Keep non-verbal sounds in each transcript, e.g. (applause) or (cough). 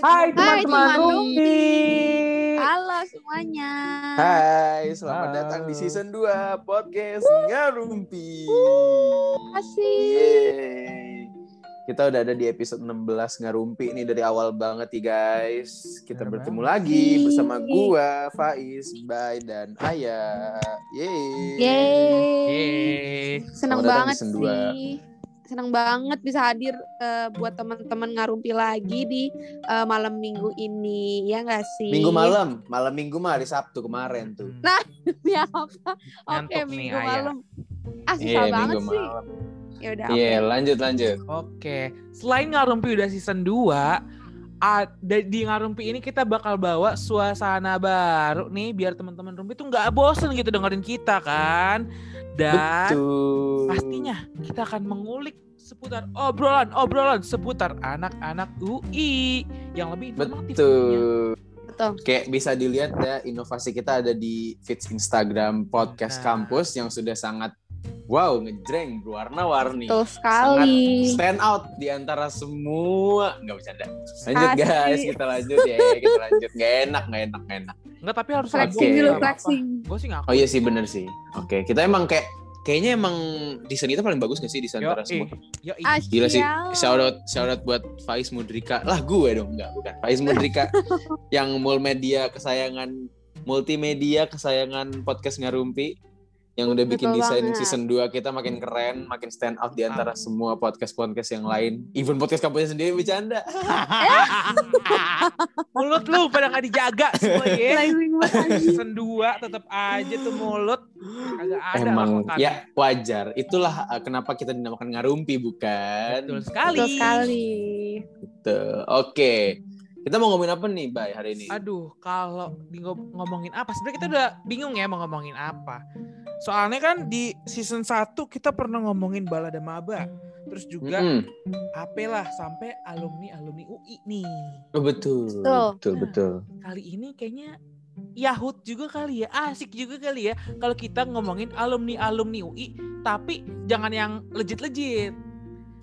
Hai teman-teman. teman-teman teman Rumpi. Halo semuanya. Hai, selamat Halo. datang di season 2 podcast Ngarumpi. Kasih. Yeay. Kita udah ada di episode 16 Ngarumpi ini dari awal banget nih guys. Kita Bener bertemu lagi bersama gua, Faiz, Bay, dan Ayah. Yeay. Yeay. Yeay. Seneng Selamat datang banget sih. Seneng banget bisa hadir eh, buat teman-teman ngarumpi lagi di eh, malam minggu ini. Ya nggak sih? Minggu malam, malam minggu mah hari Sabtu kemarin tuh. Nah, (laughs) Ya apa? Oke, nih, minggu Ayah. malam. Ah, susah Iya, banget minggu sih. malam. Ya udah. Iya, lanjut lanjut. Oke, selain Ngarumpi udah season 2, ada di Ngarumpi ini kita bakal bawa suasana baru nih biar teman-teman Rumpi tuh nggak bosen gitu dengerin kita kan. Dan Betul. pastinya kita akan mengulik seputar obrolan-obrolan seputar anak-anak UI yang lebih informatif. tentunya. Betul. Betul. Kayak bisa dilihat ya inovasi kita ada di feeds Instagram podcast Nah. kampus yang sudah sangat wow ngejreng berwarna-warni. Betul sekali. Stand out di antara semua nggak bercanda. Lanjut Asik. guys, kita lanjut ya, kita lanjut. Gak enak, gak enak, gak enak. Enggak tapi harus Flexing dulu, flexing. Gue sih ngaku. Oh iya sih bener sih. Oke, kita emang kayak kayaknya emang desain kita paling bagus gak sih di antara semua? Yo, Gila sih. Asyik. Shout out, shout out buat Faiz Mudrika. Lah gue dong, enggak, bukan. Faiz Mudrika (laughs) yang multimedia kesayangan multimedia kesayangan podcast Ngarumpi yang udah bikin Betul desain banget. season 2 kita makin keren, makin stand out di antara semua podcast-podcast yang lain. Even podcast kampusnya sendiri bercanda. (laughs) mulut lu pada nggak dijaga semua ya. Season 2 tetap aja tuh mulut agak ada Emang ya wajar. Itulah uh, kenapa kita dinamakan Ngarumpi bukan? betul sekali. Betul sekali. Oke. Kita mau ngomongin apa nih, Bay, hari ini? Aduh, kalau ngomongin apa? Sebenarnya kita udah bingung ya mau ngomongin apa. Soalnya kan di season 1 kita pernah ngomongin balada maba. Terus juga Mm-mm. AP lah sampai alumni-alumni UI nih. Oh, betul. Betul. Betul, betul. Kali ini kayaknya Yahut juga kali ya, asik juga kali ya kalau kita ngomongin alumni-alumni UI tapi jangan yang legit-legit.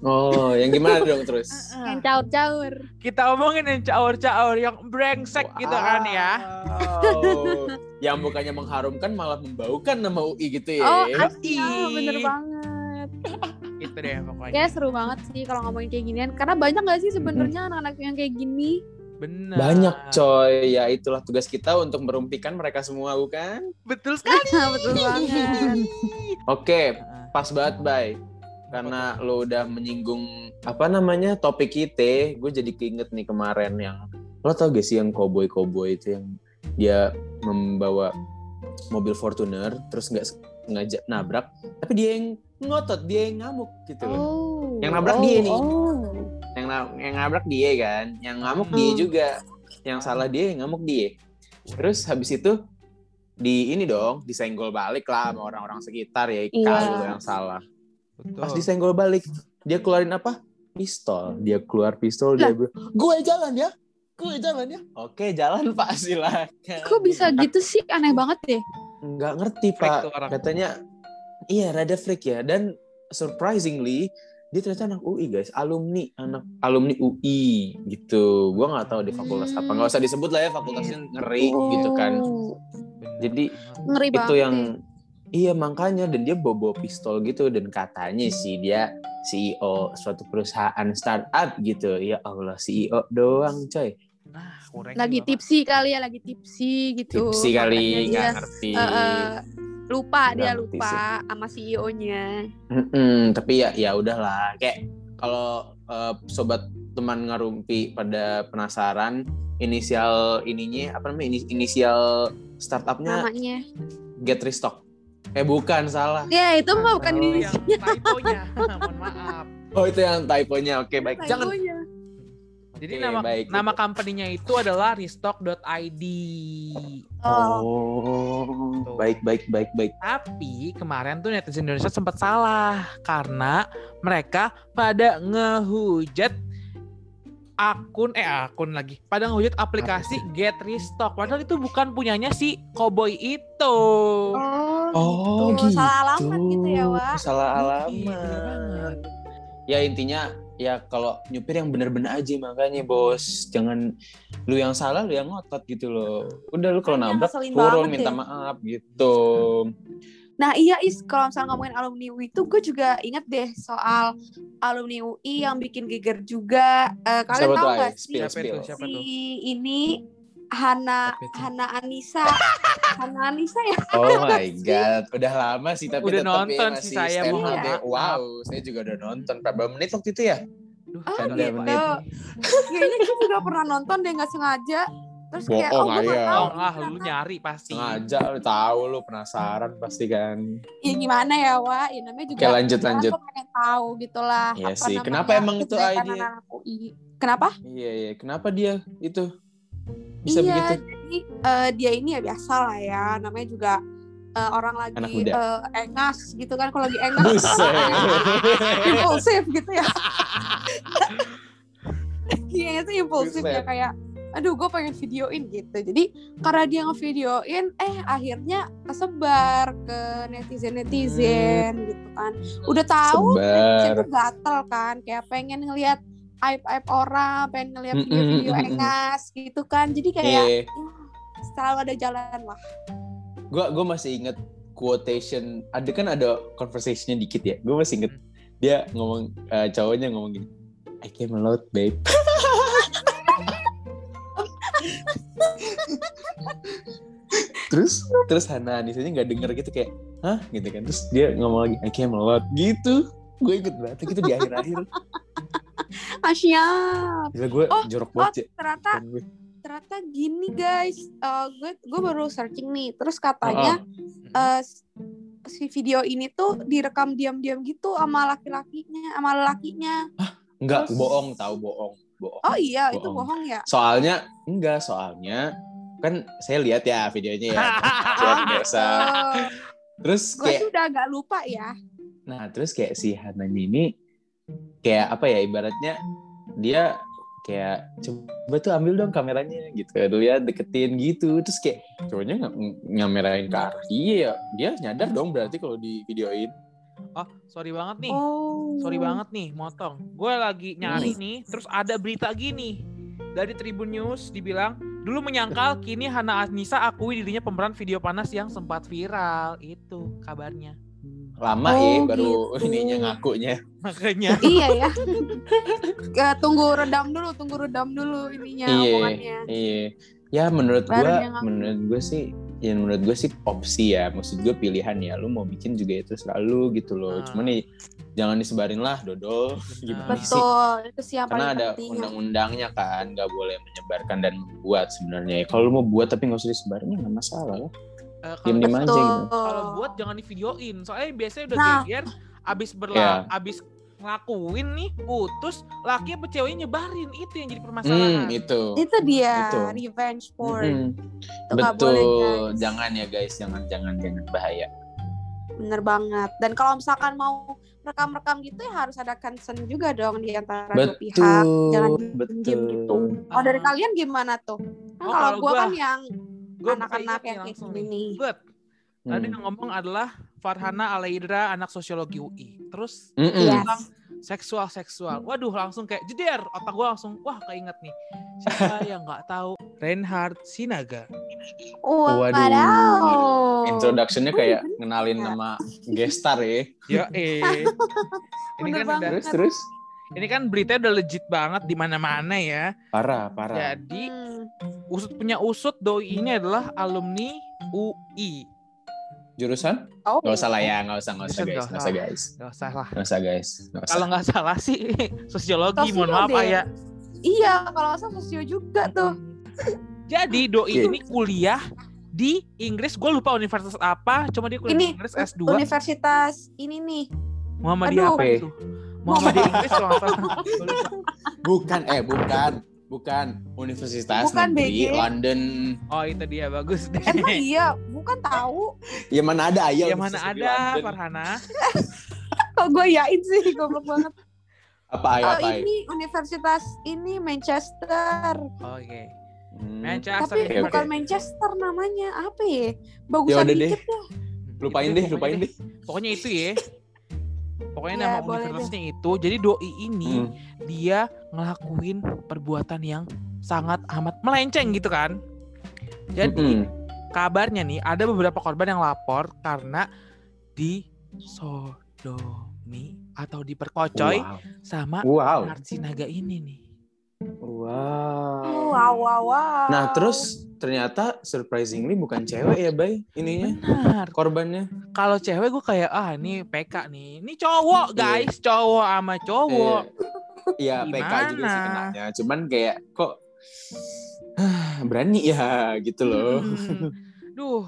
Oh, yang gimana dong terus? Yang caur-caur. Kita omongin yang caur-caur, yang brengsek gitu kan ya. Wow. (laughs) yang bukannya mengharumkan malah membaukan nama UI gitu ya. Oh, Yoi. asyik. Bener banget. (laughs) Gitu deh pokoknya. Kayak seru banget sih kalau ngomongin kayak ginian. Karena banyak gak sih sebenarnya anak-anak yang kayak gini? Bener. Banyak coy, ya itulah tugas kita untuk merumpikan mereka semua bukan? Betul sekali. (laughs) Betul banget. Oke, pas banget Bay. Karena lo udah menyinggung apa namanya topik kita, gue jadi keinget nih kemarin yang lo tau gak sih yang cowboy cowboy itu yang dia membawa mobil Fortuner terus nggak sengaja nabrak, tapi dia yang ngotot, dia yang ngamuk gitu loh. Oh. Yang nabrak oh, dia nih. Oh. Yang na- yang nabrak dia kan, yang ngamuk dia Hmm. juga, yang salah dia, yang ngamuk dia. Terus habis itu di ini dong disenggol balik lah sama orang-orang sekitar ya Iya. kalau yang salah. Betul. Pas disenggol balik, dia keluarin apa? Pistol. Dia keluar pistol, dia bilang, gue jalan ya, gue jalan ya. Oke, jalan pak, (laughs) silakan. Kok bisa gitu sih? Aneh banget deh. Nggak ngerti Freak pak. Katanya, iya rada freak ya. Dan surprisingly, dia ternyata anak UI guys, alumni anak alumni UI gitu. Gua nggak tahu di fakultas apa. Nggak usah disebut lah ya fakultasnya ngeri gitu kan. Oh, Bener. Jadi Ngeri banget. itu yang. Iya makanya. Dan dia bawa pistol gitu. Dan katanya sih dia CEO suatu perusahaan startup gitu. Ya Allah CEO doang coy. Nah, lagi tipsi kali ya, lagi tipsi gitu. tipsi kali nggak ngerti. eh, lupa Nggak dia lupa sama CEO-nya. Mm-mm, tapi ya ya udahlah. Kayak kalau eh, sobat teman ngarumpi pada penasaran inisial ininya apa namanya Ini- inisial startupnya Namanya. Get Restock eh bukan salah Ya, itu mah bukan di yang typonya. (laughs) Mohon maaf. oh itu yang typonya oke baik jangan Typonya. Jadi Oke, nama baik, nama gitu. company-nya itu adalah restock.id. Oh. oh baik baik baik baik Tapi kemarin tuh netizen Indonesia sempat salah karena mereka pada ngehujat akun eh akun lagi pada ngehujat aplikasi Get Restock padahal itu bukan punyanya si Cowboy itu. Oh, Oh gitu. gitu. Salah alamat gitu ya, Wak. Salah Iya, alamat. Ya intinya ya kalau nyupir yang bener-bener aja makanya bos jangan lu yang salah lu yang ngotot gitu loh udah lu kalau Makanya nabrak turun minta deh. maaf gitu Nah iya Is, kalau misalnya ngomongin alumni UI itu gue juga inget deh soal alumni UI yang bikin geger juga. Eh, kalian Siapa tahu tuh, gak Ay? sih Spill, spill. Si ini Hana? Hana Anissa Hana Anissa ya oh my god udah lama sih tapi Udah ya nonton sih masih saya, HD. maaf. wow saya juga udah nonton berapa menit waktu itu ya Duh, Oh, gitu. menit. kayaknya gue juga pernah nonton deh nggak sengaja terus kayak oh gue tahu Oh, ah, lu nyari pasti. sengaja lu tahu lu penasaran pasti kan ya gimana ya Wak ya namanya juga oke lanjut lanjut Aku pengen tahu gitulah Iya apa sih. namanya, Kenapa emang itu UI. Kenapa? iya iya kenapa dia itu bisa iya, begitu jadi eh, dia ini ya biasa lah ya, namanya juga eh, orang lagi eh, engas gitu kan, kalau lagi engas (laughs) impulsif gitu ya. (laughs) Iya itu impulsif ya kayak, aduh gue pengen videoin gitu. Jadi karena dia ngevideoin, eh akhirnya kesebar ke netizen netizen gitu kan. Udah tahu netizen tuh gatel kan, kayak pengen ngelihat aib aib orang, pengen ngelihat Mm-mm, video-video mm-mm. engas gitu kan. Jadi kayak Iya. ya, selalu ada jalan lah. gue gue masih inget quotation ada kan ada conversationnya dikit ya gue masih inget dia ngomong eh, cowoknya ngomong gini I came a lot babe (laughs) terus terus Hana Anisanya nggak denger gitu kayak hah gitu kan terus dia ngomong lagi I came a lot gitu gue inget banget gitu di akhir-akhir Asya. gila gue Oh, jorok Oh banget ya ternyata kan gue. ternyata gini guys. Eh, gue gue baru searching nih. Terus katanya eh, si video ini tuh direkam diam-diam gitu sama laki-lakinya, sama lelakinya. Enggak, Terus- bohong tahu bohong bohong Oh iya, itu Bohong. bohong ya. soalnya enggak soalnya kan saya lihat ya videonya ya (laughs) Oh, biasa gitu. terus Gue kayak sih udah agak lupa ya. nah terus kayak si Hananya ini kayak apa ya ibaratnya dia kayak coba tuh ambil dong kameranya gitu ya deketin gitu terus kayak cowoknya nggak ngamerain ke arah dia ya dia nyadar dong berarti kalau di videoin Oh, sorry banget nih. Oh. Sorry banget nih, motong. Gue lagi nyari nih, terus ada berita gini. Dari Tribun News dibilang, dulu menyangkal kini Hana Anissa akui dirinya pemeran video panas yang sempat viral. Itu kabarnya. Lama Oh, ya baru gitu. ininya ngakunya (laughs) Makanya iya ya. Ya, tunggu redam dulu, tunggu redam dulu ininya Iya. omongannya. Iya. Ya menurut ngaku. menurut gua sih ya menurut gue sih opsi ya maksud gue pilihan ya lu mau bikin juga itu selalu gitu loh Ah. cuman nih jangan disebarin lah dodol (laughs) (laughs) gimana sih Betul, itu sih yang karena paling ada penting. undang-undangnya kan nggak boleh menyebarkan dan membuat sebenarnya kalau lu mau buat tapi nggak usah disebarin ya nggak masalah lah eh, kalau aja Betul. gitu kalau buat jangan di videoin. Soalnya biasanya udah Nah. geger, abis berla, Iya. abis ngelakuin nih putus, laki apa ceweknya nyebarin itu yang jadi hmm permasalahan. itu Itu dia Itu. revenge porn. Itu nggak boleh, betul guys. jangan ya guys jangan jangan jangan bahaya Bener banget. Dan kalau misalkan mau rekam-rekam gitu ya harus ada consent juga dong di antara dua pihak. Jangan betul diem gitu. Oh dari kalian gimana tuh? Kan Oh, kalau kalau gue gua- kan yang anak-anak yang kayak gini. Bet, tadi Hmm. yang ngomong adalah Farhana Alaidra, anak sosiologi UI. Terus Mm-mm. Iya. tentang seksual seksual. Waduh, langsung kayak jeder. Otak gue langsung, wah keinget nih. Siapa (laughs) yang nggak tahu? Reinhard Sinaga. Waduh. Waduh. Introductionnya kayak ngenalin nama gestar ya. Ya (laughs) eh. ini Bener kan udah, banget. Terus terus ini kan beritanya udah legit banget di mana-mana ya. parah parah. Jadi Hmm. usut punya usut doi ini adalah alumni UI. Jurusan? Oh. Gak usah lah ya, gak usah, gak usah Jurusan guys, nggak gak usah guys, Gak usah lah. gak usah guys, gak usah. Kalau nggak salah sih (laughs) sosiologi, mohon maaf ayah. Iya, kalau nggak salah sosio juga tuh. Jadi doi Oke. ini kuliah di Inggris. Gue lupa universitas apa. Cuma dia kuliah di Ini Inggris S2. Universitas ini nih. Muhammadiyah Aduh. apa itu? Muhammadiyah Inggris kalau nggak salah. Bukan, eh bukan, bukan Universitas Bukan, Negeri BG. London. Oh itu dia bagus deh. Emang iya, bukan tahu. Ya mana ada ya Ya mana ada London. Farhana. (laughs) Kok gue yain sih, goblok banget. Apa ay, Oh, apa ay? ini universitas ini Manchester. Oke. Hmm. Manchester. Tapi oke. bukan Manchester namanya. Apa ya? Bagusan Ya dikit deh. Lupain deh, lupain deh. Pokoknya itu ya. Pokoknya Iya, nama universitasnya itu. Jadi doi ini Hmm. dia ngelakuin perbuatan yang sangat amat melenceng gitu kan. Jadi Mm-mm. kabarnya nih ada beberapa korban yang lapor karena disodomi atau diperkocoy Wow. sama Wow. Narsi Naga ini nih. Wow. Wow, wow, wow. Nah, terus ternyata surprisingly bukan cewek ya, Bay? Ininya Benar. korbannya. Kalau cewek gue kayak ah ini PK nih. Ini cowok Iya. guys, cowok sama cowok. Iya, PK juga sih kenanya. Cuman kayak kok berani ya gitu loh. Hmm. Duh,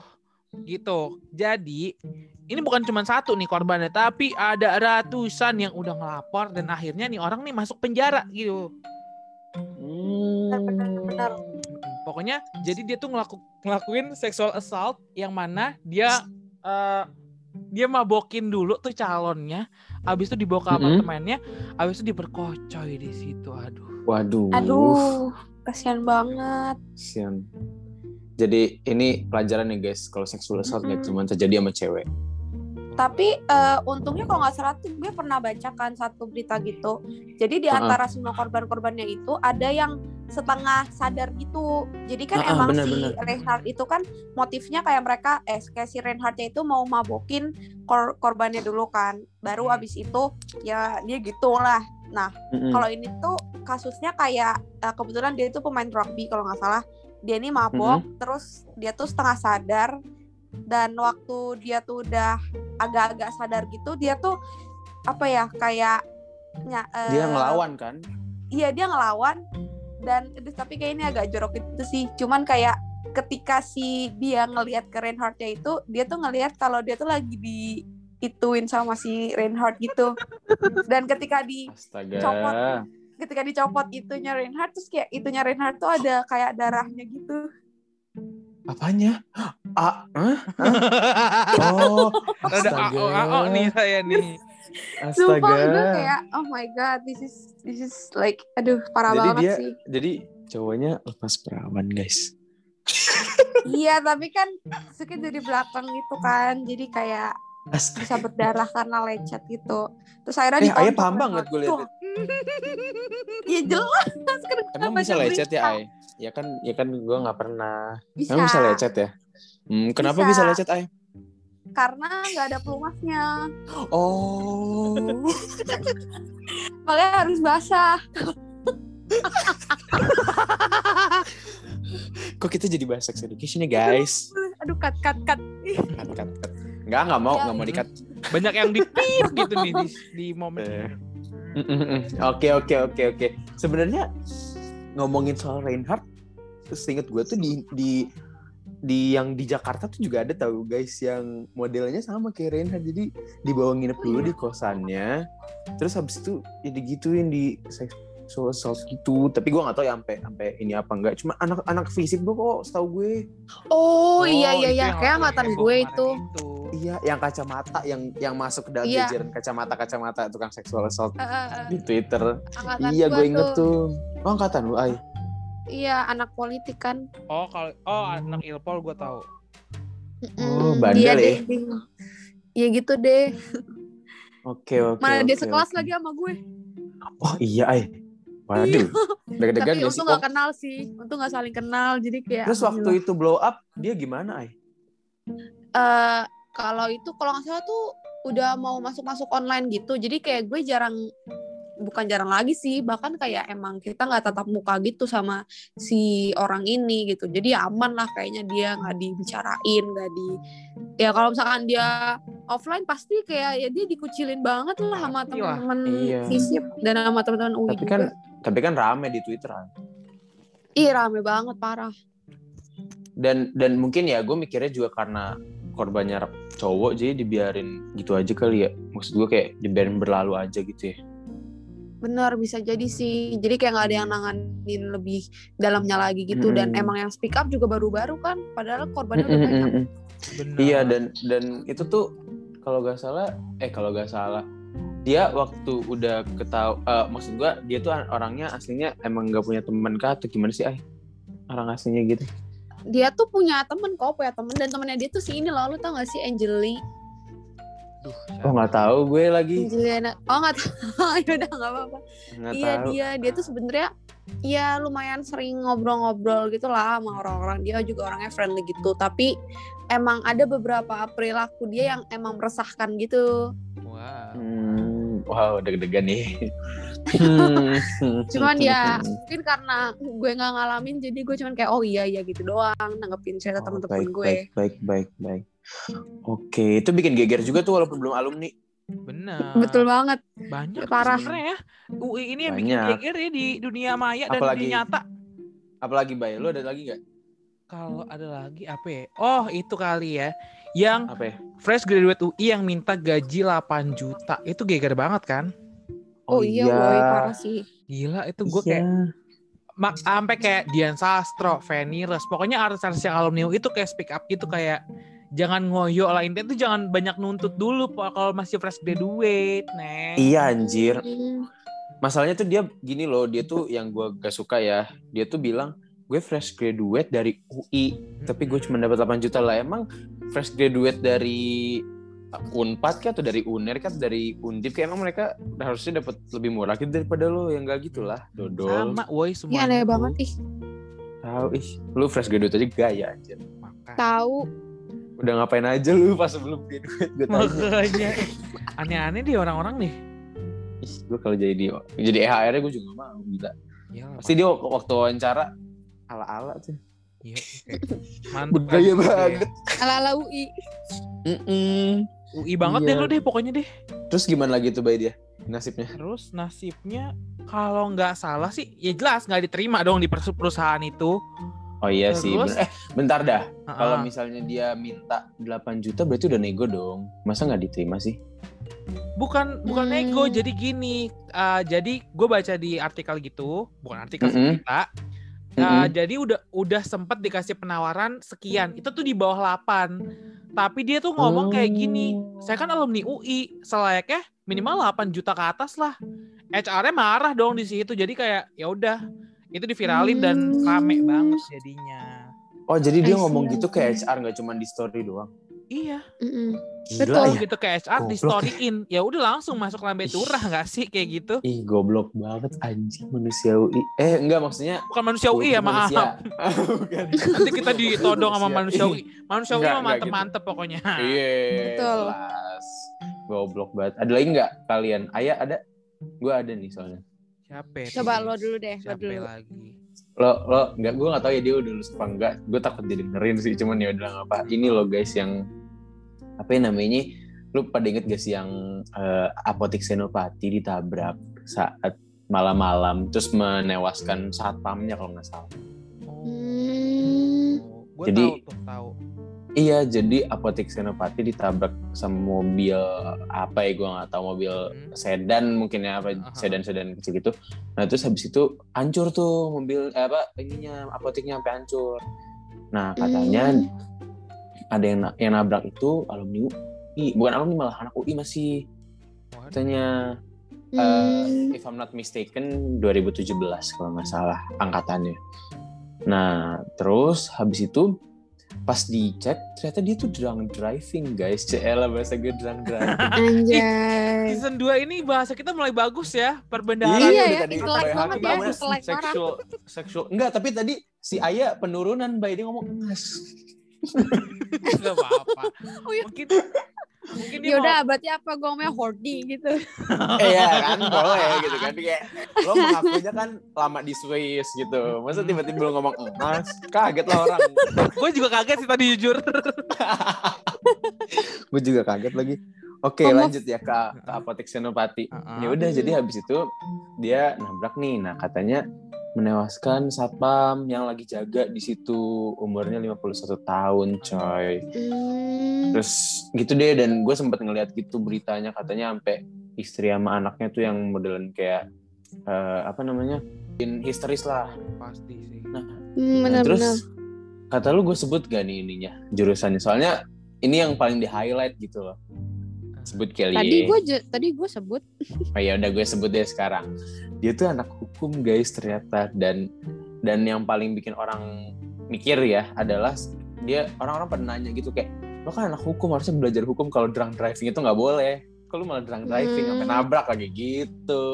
gitu. Jadi ini bukan cuma satu nih korbannya, tapi ada ratusan yang udah ngelapor dan akhirnya nih orang nih masuk penjara gitu. Benar, benar, benar. Mm-mm. Pokoknya jadi dia tuh ngelaku, ngelakuin sexual assault yang mana dia eh, dia mabokin dulu tuh calonnya, abis itu dibawa ke apartemennya, abis itu diperkocoy di situ. Aduh. Waduh. Aduh, kasihan banget. Kasian. Jadi ini pelajaran ya guys, kalau sexual assault nggak Mm-mm. cuma terjadi sama cewek. Tapi eh, untungnya kalau nggak salah tuh gue pernah baca kan satu berita gitu. Jadi di antara semua korban-korbannya itu ada yang setengah sadar gitu. Jadi kan ah, emang benar, si benar. Reinhardt itu kan motifnya kayak mereka eh kayak si Reinhardtnya itu mau mabokin kor- korbannya dulu kan. Baru abis itu ya dia gitulah. Nah Mm-mm. kalau ini tuh kasusnya kayak eh, kebetulan dia itu pemain rugby kalau nggak salah dia ini mabok terus dia tuh setengah sadar dan waktu dia tuh udah agak-agak sadar gitu dia tuh apa ya kayak nya- eh, Dia ngelawan kan? iya dia ngelawan dan tapi kayak ini agak jorok itu sih cuman kayak ketika si dia ngelihat ke Reinhardt-nya itu dia tuh ngelihat kalau dia tuh lagi di ituin sama si Reinhardt gitu dan ketika di Astaga. Copot. ketika dicopot itunya Reinhardt terus kayak itunya Reinhardt tuh ada kayak darahnya gitu Apanya? Ah, hah? Hah? (laughs) Oh, Ada AO AO nih saya nih. Sumpah gue Astaga. kayak oh my god this is this is like aduh parah Jadi banget dia- sih. Jadi cowoknya lepas perawan guys. (laughs) Iya tapi kan suka dari belakang gitu kan jadi kayak Astaga. bisa berdarah karena lecet gitu. Terus akhirnya Eh, ditonton Ayah paham banget gue liat. (laughs) Iya jelas kan Emang bisa lecet ya, Ay? Ya kan, ya kan gue nggak pernah. Bisa. Emang bisa lecet ya? Hmm, kenapa Bisa. bisa lecet, Ay? Karena nggak ada pelumasnya. Oh. (laughs) Makanya harus basah. (laughs) Kok kita jadi bahas sex education ya, guys? Aduh cut cut cut. Cut, cut, cut. Nggak, nggak mau, Ya. nggak mau di-cut. (laughs) Banyak yang dipip gitu nih di, di momen Eh. Oke, oke, oke, oke. Sebenarnya ngomongin soal Reinhardt, seinget gue tuh di di di yang di Jakarta tuh juga ada tahu guys yang modelnya sama kayak Reinhardt. Jadi dibawa nginep dulu di kosannya terus habis itu ya digituin di sexual assault gitu tapi gue nggak tahu ya sampai sampai ini apa enggak cuma anak-anak fisik gue kok setahu gue Oh, iya iya itu iya yang kayak angkatan gue kemarin itu. iya yang kacamata yang yang masuk ke dalam Iya. jajaran kacamata-kacamata tukang sexual assault eh, di Twitter angkatan iya gue inget tuh oh angkatan lu ay Iya anak politik kan. Oh kalau oh anak Ilpol gue tahu. Oh, Mm-mm, bandel dia ya? deh, dia- Iya gitu deh. oke oke Mana dia oke, sekelas oke. lagi sama gue. oh iya ay waduh (laughs) deg-degan Tapi untung Oh, gak kenal sih. Untung gak saling kenal. Jadi kayak. terus waktu itu blow up dia gimana ay eh kalau itu kalau nggak salah tuh udah mau masuk-masuk online gitu. Jadi kayak gue jarang bukan jarang lagi sih bahkan kayak emang kita nggak tatap muka gitu sama si orang ini gitu jadi ya aman lah kayaknya dia nggak dibicarain nggak di ya kalau misalkan dia offline pasti kayak ya dia dikucilin banget lah sama teman-teman Iya. FISIP dan sama teman-teman UI tapi juga. kan tapi kan rame di Twitter ay Ih rame banget parah. dan dan mungkin ya gue mikirnya juga karena korbannya cowok jadi dibiarin gitu aja kali ya maksud gue kayak dibiarin berlalu aja gitu ya Bener bisa jadi sih. Jadi kayak nggak ada yang nanganin lebih dalamnya lagi gitu. Dan Mm-mm. emang yang speak up juga baru-baru kan. Padahal korbannya udah banyak. Mm-mm-mm. Benar. Iya dan dan itu tuh kalau gak salah eh kalau gak salah dia waktu udah ketahu eh, maksud gua dia tuh orangnya aslinya emang gak punya teman kah atau gimana sih ay orang aslinya gitu. Dia tuh punya temen kok punya temen dan temennya dia tuh si ini loh lu tau gak sih Angeli? Duh, Oh nggak tahu gue lagi. Juliana oh nggak tahu. (laughs) Ya udah nggak apa-apa. Nggak iya tahu. dia dia tuh sebenarnya ya lumayan sering ngobrol-ngobrol gitu lah sama orang-orang. Dia juga orangnya friendly gitu tapi emang ada beberapa perilaku dia yang emang meresahkan gitu. Wow. Hmm, wow deg-degan nih. Hmm. cuman ya mungkin karena gue nggak ngalamin jadi gue cuman kayak oh iya iya gitu doang nanggepin cerita Oh, teman-teman baik, gue Baik, baik, baik, baik. Oke, itu bikin geger juga tuh walaupun belum alumni. Benar. betul banget Banyak Parah. ya. UI ini yang bikin Banyak. geger ya di dunia maya dan Apalagi- dunia nyata. Apalagi Bay, lu ada lagi nggak? Kalau ada lagi apa ya? Oh, itu kali ya. Yang Apa ya? fresh graduate UI yang minta gaji 8 juta. Itu geger banget kan? oh, iya, boy parah sih Gila itu gue Iya. kayak mak sampai kayak Dian Sastro, Feni Res, pokoknya artis-artis yang alumni UI itu kayak speak up gitu kayak jangan ngoyo lah intinya tuh jangan banyak nuntut dulu kalau masih fresh graduate, neng. Iya anjir. Hmm. Masalahnya tuh dia gini loh, dia tuh yang gua gak suka ya. Dia tuh bilang gue fresh graduate dari UI, tapi gue cuma dapat 8 juta lah. Emang fresh graduate dari Unpad kah atau dari Uner kah atau dari Undip kayak emang mereka harusnya dapat lebih murah gitu daripada lo yang gak gitu lah, dodol. sama woi Iya semua. aneh banget ih Tahu ih, lu fresh graduate aja gaya anjir. tahu Udah ngapain aja lu pas sebelum graduate gue tanya. Makanya aneh-aneh deh orang-orang nih. Ih, gue kalau jadi jadi EHR gue juga mau gila. Iya, Pasti dia wak- waktu wawancara ala-ala tuh. Iya, Bergaya kan. banget. ala-ala UI Mm-mm. UI banget Iya. deh lu deh pokoknya deh. Terus gimana lagi tuh Bay dia nasibnya? Terus nasibnya kalau nggak salah sih ya jelas nggak diterima dong di perusahaan itu. Oh iya sih. Terus? bener. Eh bentar dah. Kalau Heeh. misalnya dia minta 8 juta berarti udah nego dong. Masa nggak diterima sih? bukan bukan Hmm. nego jadi gini uh, jadi gue baca di artikel gitu bukan artikel sih, Uh, Mm-mm. jadi udah udah sempet dikasih penawaran sekian itu tuh di bawah 8 tapi dia tuh ngomong kayak gini Oh. saya kan alumni UI selayaknya minimal 8 juta ke atas lah HR-nya marah dong di situ jadi kayak ya udah itu diviralin dan Hmm. rame banget jadinya Oh jadi dia ngomong gitu ke HR nggak cuma di story doang. Iya Mm-mm. Gila Betul. ya. gitu ke HR di Goblok. storyin ya udah langsung masuk lambe turah nggak sih kayak gitu Ih goblok banget anjing manusia UI. Eh enggak maksudnya bukan manusia UI ya maaf. (laughs) (laughs) Bukan. nanti kita ditodong sama manusia UI manusia UI mah enggak mantep-mantep pokoknya Iya. Betul. Kelas. Goblok banget. Ada lagi nggak kalian? Ayah ada? Gue ada nih soalnya. siapa ya, coba lo dulu deh lo siapa dulu lagi Lo lo nggak gue nggak tahu ya dia udah lulus apa enggak. Gue takut didengerin sih cuman ya udah apa. Ini lo guys yang apa ya namanya? Lu pada inget gak sih yang eh, apotek Senopati ditabrak saat malam-malam terus menewaskan satpamnya kalau nggak salah. Hmm. Jadi- tahu tuh tahu Iya, jadi apotek Senopati ditabrak sama mobil apa ya gue nggak tahu mobil Hmm. sedan mungkin ya apa Aha. sedan-sedan kecil gitu. Nah terus habis itu hancur tuh mobil eh, apa ininya apoteknya sampai hancur. Nah katanya Hmm. Ada yang yang nabrak itu alumni UI, bukan alumni malah anak UI masih katanya Hmm. eh, if I'm not mistaken 2017 kalau nggak salah angkatannya. Nah terus habis itu pas dicek ternyata dia tuh drunk driving guys. (laughs) Cela bahasa gue drunk driving. (laughs) Anjay. season 2 ini bahasa kita mulai bagus ya perbendaharaan Iya ya, tadi intelek banget ya, intelek. Sexual, sexual. Enggak, tapi tadi si Aya penurunan, Bay. Dia ngomong emas. Nggak apa-apa Oh iya. mungkin mungkin dia Ya udah, mau berarti apa gue ngomongnya horny gitu. eh (laughs) ya kan, boleh gitu kan. Kayak lo mengakunya kan lama di Swiss gitu. Masa tiba-tiba lo ngomong emas? Kaget lah orang. gue juga kaget sih tadi jujur (laughs) Gue juga kaget lagi. Oke, Oh, lanjut ya ke, ke apotek Senopati. Heeh. Ya udah, jadi habis itu dia nabrak nih. Nah, katanya menewaskan satpam yang lagi jaga di situ umurnya 51 tahun, coy. Hmm. Terus gitu deh dan gue sempet ngeliat gitu beritanya katanya sampai istri sama anaknya tuh yang modelan kayak eh, apa namanya? in histeris lah. pasti sih Hmm, Nah, terus kata lu gue sebut gak nih ininya jurusannya? Soalnya ini yang paling di highlight gitu loh. Sebut kali Tadi gue tadi gue sebut. (laughs) Oh ya udah gue sebut deh sekarang. Dia tuh anak hukum guys ternyata dan dan yang paling bikin orang mikir ya adalah dia orang-orang pada nanya gitu kayak lo kan anak hukum harusnya belajar hukum kalau drunk driving itu nggak boleh kalau malah drunk driving Hmm. sampai nabrak lagi gitu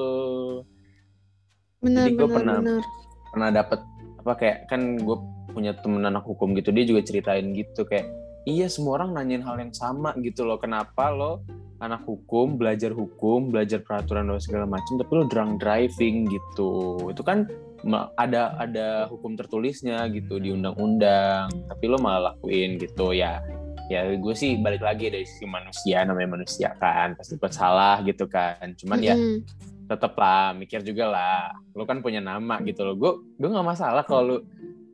benar Jadi benar pernah- benar pernah dapet apa kayak kan gue punya temen anak hukum gitu dia juga ceritain gitu kayak iya semua orang nanyain hal yang sama gitu loh. Kenapa lo anak hukum belajar hukum belajar peraturan dan segala macam tapi lo drunk driving gitu? Itu kan ada ada hukum tertulisnya gitu di undang-undang tapi lo malah lakuin gitu. Ya ya gue sih balik lagi dari sisi manusia namanya manusia kan pasti buat salah gitu kan. Cuman ya tetep lah mikir juga lah. Lu kan punya nama gitu loh. Gue gue nggak masalah kalau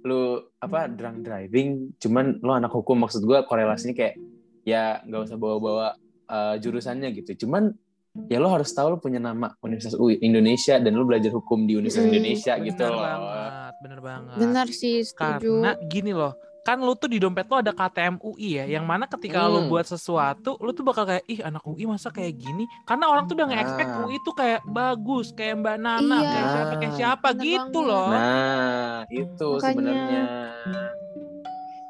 lu apa drunk driving cuman lu anak hukum maksud gue korelasinya kayak ya nggak usah bawa-bawa uh, jurusannya gitu. Cuman ya lo harus tahu lo punya nama Universitas UI Indonesia dan lo belajar hukum di Universitas Mm, Indonesia gitu bener loh. banget bener banget. Benar sih setuju. Karena gini loh kan lu tuh di dompet lo ada KTM UI ya yang mana ketika lu Hmm. buat sesuatu lu tuh bakal kayak ih anak UI masa kayak gini karena orang tuh udah nge-expect Ah. UI tuh kayak bagus kayak Mbak Nana Iya. kayak siapa kayak siapa Bener gitu banget. loh Nah, itu sebenarnya.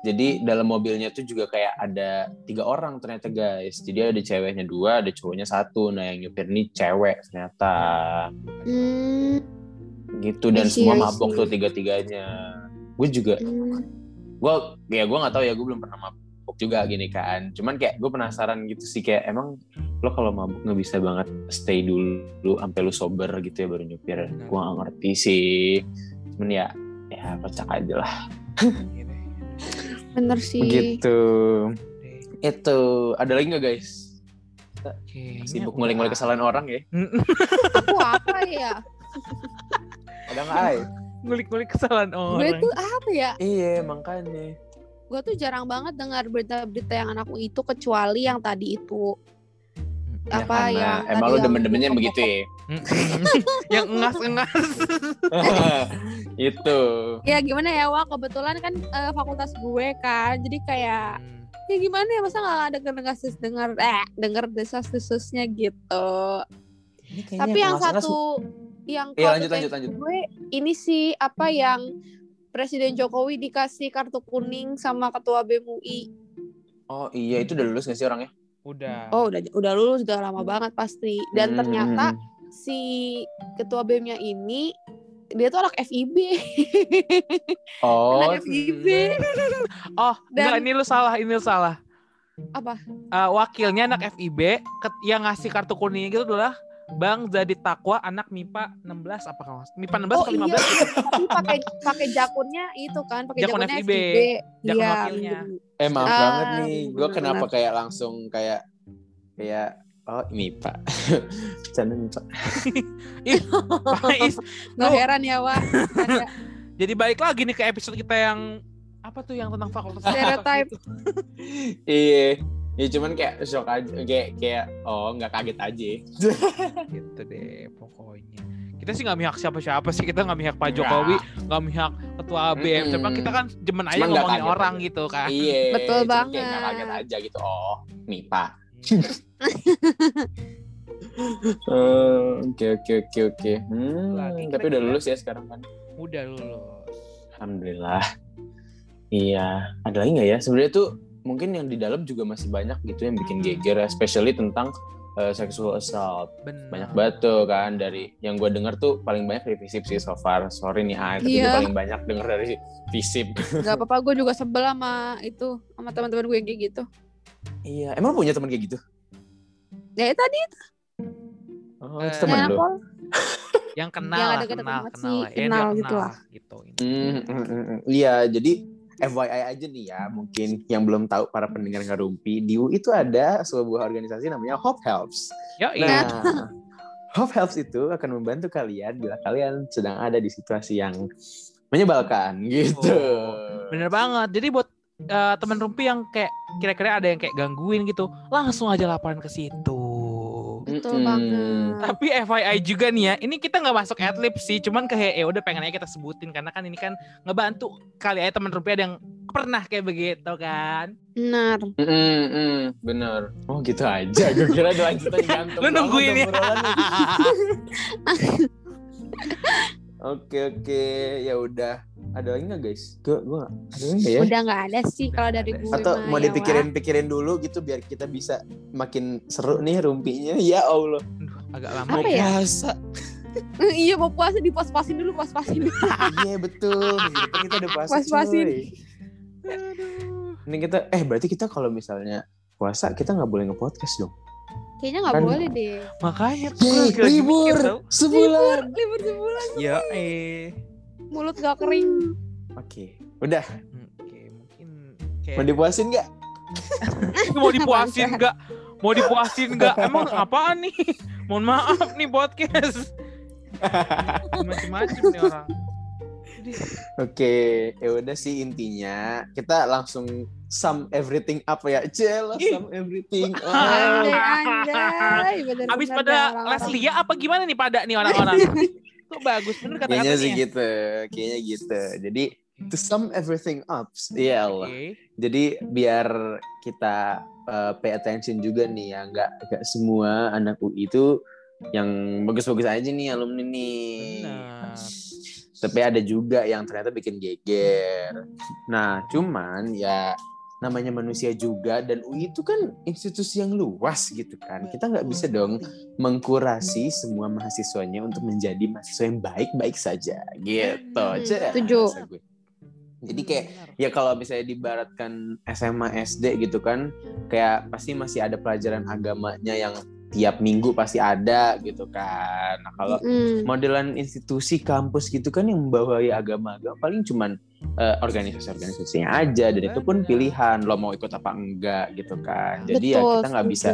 Jadi dalam mobilnya tuh juga kayak ada tiga orang ternyata guys. Jadi ada ceweknya dua, ada cowoknya satu. Nah yang nyupir ini cewek ternyata. Hmm, Gitu dan I see, semua mabok tuh tiga-tiganya. Gue juga, hmm. Gue ya gue nggak tahu ya gue belum pernah mabok juga gini kan. Cuman kayak gue penasaran gitu sih kayak emang lo kalau mabuk nggak bisa banget stay dulu sampai lu sober gitu ya baru nyupir. Benar. Gue nggak ngerti sih. Cuman ya ya kocak aja lah. Gini. bener (laughs) sih. Deh, Itu ada lagi nggak guys? kayaknya Sibuk ngulik-ngulik kesalahan orang ya? aku apa ya Ada nggak? Ngulik-ngulik kesalahan gue orang. tuh apa ya? Iya makanya. gue tuh jarang banget dengar berita-berita yang anakku itu kecuali yang tadi itu. Ya, apa karena yang emang tadi lu yang demen-demennya begitu ya? (laughs) Yang engas-engas (laughs) itu. ya gimana ya wah kebetulan kan eh, fakultas gue kan jadi kayak Hmm. ya gimana ya masa nggak ada dengar dengar eh dengar desas desusnya gitu. Ini kayaknya tapi yang ngas-ngas- satu yang kalau lanjut, kayak lanjut, lanjut. gue ini sih apa yang Presiden Jokowi dikasih kartu kuning sama ketua BEM UI. Oh iya itu udah lulus nggak sih orangnya? udah Oh udah udah lulus udah lama banget pasti. Dan Hmm, ternyata hmm, si ketua BEM-nya ini dia tuh anak FIB. Oh, anak FIB. oh enggak Dan- ini lu salah ini lu salah Apa? Eh, wakilnya anak FIB ket- yang ngasih kartu kuningnya gitu adalah Bang Jadi Takwa anak MIPA 16 apa kalau MIPA 16 Oh atau iya, 15 gitu. tapi pakai pakai jakunnya itu kan, pakai Jakun jakunnya FIB. FIB. Jakun Iya. wakilnya. eh maaf Ah, banget nih. Gue kenapa benar. kayak langsung kayak kayak oh ini pak. (laughs) Canda nih pak. Pais. Nggak Lu- heran ya, Wak. (laughs) Jadi balik lagi nih ke episode kita yang apa tuh yang tentang fakultas Stereotype. itu. (laughs) Iya. Ya cuman kayak shock aja, kayak kayak oh nggak kaget aja. (laughs) gitu deh pokoknya. Kita sih nggak mihak siapa-siapa sih kita nggak mihak Pak. Jokowi, nggak mihak ketua BM. Cuma kita kan jemen aja ngomongin orang aja. gitu kan. Iya. (laughs) Betul cuman Kayak nggak banget. kaget aja gitu. Oh nih pak. (laughs) Eh, Oke oke oke oke. Hmm, tapi udah lulus ya sekarang kan? Udah lulus. Alhamdulillah. Iya. Ada lagi nggak ya? Sebenarnya tuh mungkin yang di dalam juga masih banyak gitu yang bikin Hmm. geger, especially tentang uh, sexual assault. Benar. Banyak banget tuh kan dari yang gue denger tuh paling banyak dari Visip sih so far. Sorry nih Ay, tapi gue Iya. paling banyak denger dari Visip. (laughs) Gak apa-apa, gue juga sebel sama itu, sama teman-teman gue yang kayak gitu. iya. Emang punya teman kayak gitu? Ya tadi Oh, Eh, itu teman yang lu. aku Yang kenal Yang ada deket kenal, banget kenal sih, lah. Ya, dia kenal gitu lah. Gitu. ini. Hmm, hmm, hmm, hmm. Iya, jadi FYI aja nih ya, mungkin yang belum tahu para pendengar ngarumpi, di UI itu ada sebuah organisasi namanya Hope Helps. Yo, iya. Nah, Hope Helps itu akan membantu kalian bila kalian sedang ada di situasi yang menyebalkan gitu. Oh, Bener banget. Jadi buat eh, teman rumpi yang kayak kira-kira ada yang kayak gangguin gitu, langsung aja laporan ke situ. Betul Mm-mm. banget. Tapi FYI juga nih ya, ini kita nggak masuk adlib sih, cuman kayak ya udah pengen aja kita sebutin karena kan ini kan ngebantu kali aja teman rumpi ada yang pernah kayak begitu kan. Benar. Mm, bener. Oh gitu aja. Gue kira ada lanjutan (laughs) gantung. Lu nungguin ya. (laughs) Oke oke, ya udah. Ada lagi nggak guys? Gue gue ada lagi ya? Udah nggak ada sih kalau dari gue Atau mah, mau ya, dipikirin-pikirin dulu gitu biar kita bisa makin seru nih rumpinya. (laughs) Ya Allah. Agak lama Apa ya? puasa. Wak. iya mau puasa dipuas-puasin dulu puas-puasin dulu (laughs) Iya betul. Minggu kita udah puasa. (laughs) Puas-puasin. Ini kita eh berarti kita kalau misalnya puasa kita nggak boleh nge-podcast dong. kayaknya nggak Kan- boleh deh Makanya tuh libur sebulan. libur sebulan Ya eh. Mulut gak kering Oke, udah. Hmm, Oke, mungkin Mau kayak dipuasin nggak? mau dipuasin enggak? Mau dipuasin enggak? Emang apaan nih? Mohon maaf nih podcast. Macem-macem nih orang. Oke, ya udah sih intinya kita langsung sum everything up ya. Cel, sum everything up. anjay anjay bener Abis pada Leslia apa gimana nih pada nih orang-orang? (laughs) Kok bagus bener Kayaknya sih gitu, kayaknya gitu. Jadi to sum everything up, ya Allah. Oke. Jadi biar kita uh, pay attention juga nih ya, nggak nggak semua anak UI itu yang bagus-bagus aja nih alumni nih. Benar. Tapi ada juga yang ternyata bikin geger. Nah, cuman ya namanya manusia juga dan UI itu kan institusi yang luas gitu kan. Kita nggak bisa dong mengkurasi semua mahasiswanya untuk menjadi mahasiswa yang baik-baik saja gitu. Hmm, setuju. Jadi kayak ya kalau misalnya dibaratkan SMA SD gitu kan kayak pasti masih ada pelajaran agamanya yang tiap minggu pasti ada gitu kan. Nah, kalau Mm. modelan institusi kampus gitu kan yang membawahi agama-agama paling cuman eh, organisasi-organisasinya aja dan itu pun pilihan lo mau ikut apa enggak gitu kan. Jadi ya Betul, kita nggak bisa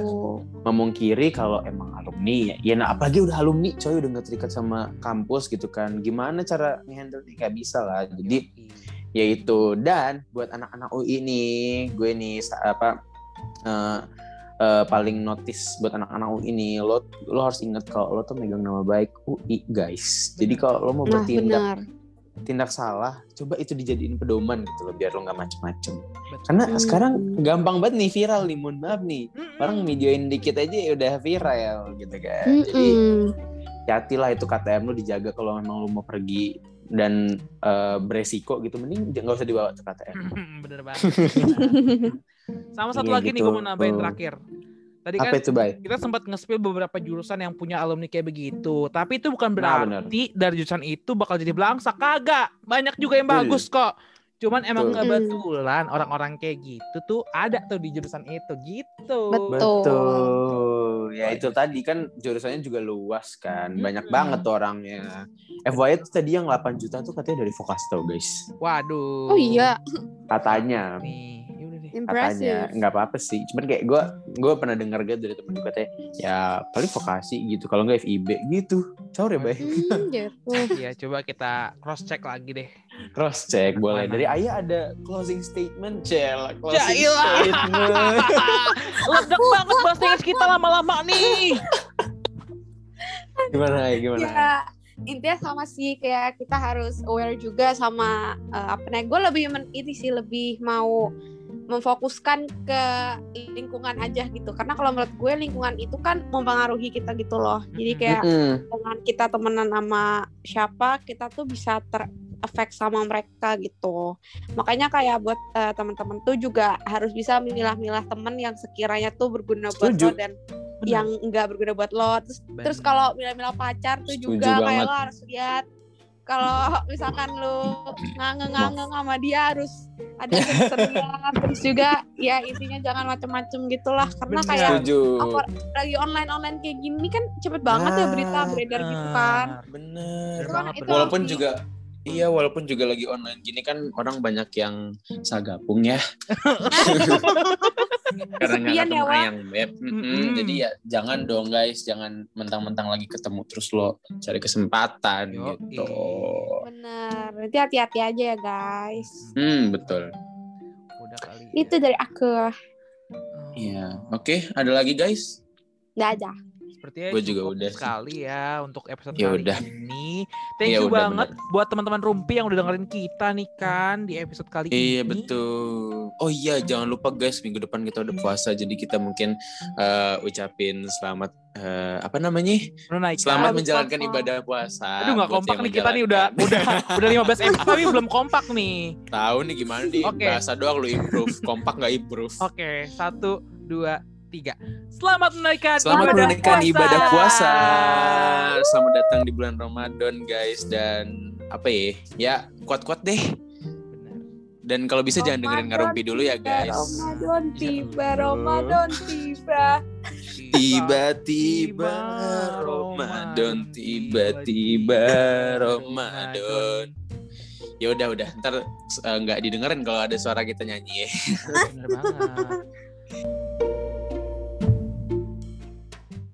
memungkiri kalau emang alumni ya, ya nah apalagi udah alumni coy udah nggak terikat sama kampus gitu kan. Gimana cara ngehandle nih nggak bisa lah. Jadi ya itu dan buat anak-anak UI nih gue nih apa eh, eh, paling notice buat anak-anak UI nih lo lo harus ingat kalau lo tuh megang nama baik UI guys jadi Benar. kalau lo mau nah bertindak benar tindak salah coba itu dijadiin pedoman gitu loh biar lo nggak macem-macem karena Hmm. sekarang gampang banget nih viral nih mohon maaf nih Mm-mm. orang videoin dikit aja ya udah viral gitu kan jadi Mm-mm. hati-hatilah itu KTM lu dijaga kalau memang lu mau pergi dan eh, beresiko gitu mending nggak usah dibawa ke KTM Bener banget. (laughs) Sama satu Iya, lagi nih gitu. gue mau nambahin Oh. terakhir. Tadi kan apa itu bay kita sempat nge-spill beberapa jurusan yang punya alumni kayak begitu. Tapi itu bukan Nah, berarti dari jurusan itu bakal jadi belangsa. Kagak. Banyak juga yang Betul. bagus kok. Cuman emang Betul. kebetulan orang-orang kayak gitu tuh ada tuh di jurusan itu gitu. Betul. betul ya itu tadi kan jurusannya juga luas kan banyak Mm-mm. banget tuh orangnya FYI tuh tadi yang 8 juta tuh katanya dari Vokasi tau guys Waduh. oh iya katanya Nih, katanya impressive nggak apa-apa sih cuman kayak gue gue pernah dengar gitu dari temen gue katanya ya paling vokasi gitu kalau nggak FIB gitu sorry bay Hmm, gitu. (laughs) Iya, coba kita cross check lagi deh. cross check boleh Mana? dari ayah ada closing statement cel closing Jailah. statement (laughs) Ledak banget bahasa Inggris kita lama-lama nih. (laughs) gimana Ay? gimana ya intinya sama sih kayak kita harus aware juga sama eh, apa nih gue lebih men, ini sih lebih mau memfokuskan ke lingkungan aja gitu. Karena kalau menurut gue lingkungan itu kan mempengaruhi kita gitu loh. Jadi kayak Mm-mm. dengan kita temenan sama siapa kita tuh bisa ter efek sama mereka gitu. Makanya kayak buat eh, teman-teman tuh juga harus bisa memilah-milah temen yang sekiranya tuh berguna buat Setuju. lo dan yang enggak berguna buat lo. Terus terus kalau milah-milah pacar tuh Setuju juga kayak banget. lo harus lihat kalau misalkan lo ngangeng-ngangeng sama dia harus ada serius terus juga ya intinya jangan macem-macem gitulah. Karena Bener. kayak apa lagi online online kayak gini kan cepet banget ya berita beredar gitu kan. Bener Itu banget, itu walaupun di- juga iya walaupun juga lagi online gini kan orang banyak yang sagapung ya (laughs) karena nggak Kesepian ya, ketemu Wak. ayang beb. Mm-mm. jadi ya jangan dong guys jangan mentang-mentang lagi ketemu terus lo cari kesempatan Yoi. gitu bener nanti hati-hati aja ya guys hmm betul Udah kali. ya. itu dari aku Oh. iya oke ada lagi guys nggak aja Sepertinya Gua juga udah sih. sekali ya untuk episode Ya kali udah. ini. (laughs) Thank Iya, you udah, banget buat teman-teman Rumpi yang udah dengerin kita nih kan di episode kali ini. Iya betul. Oh iya jangan lupa guys minggu depan kita udah puasa jadi kita mungkin eh, ucapin selamat eh, apa namanya? Menunaikan. Selamat menjalankan ibadah puasa. Aduh nggak kompak nih kita nih udah udah udah 15 episode tapi (laughs) belum kompak nih. Tahu nih gimana di Oke. bahasa doang lu improve, kompak nggak improve. Oke, satu, dua, tiga. Selamat menunaikan Selamat ibadah menunaikan puasa. ibadah puasa. Selamat datang di bulan Ramadan guys dan apa ya? Ya kuat-kuat deh. Dan kalau bisa jangan dengerin ngarumpi dulu ya guys. Ramadan tiba. Ramadan tiba. Tiba-tiba Ramadan, tiba-tiba Ramadan. Ya udah udah, ntar eh, nggak didengerin kalau ada suara kita nyanyi ya. Bener banget.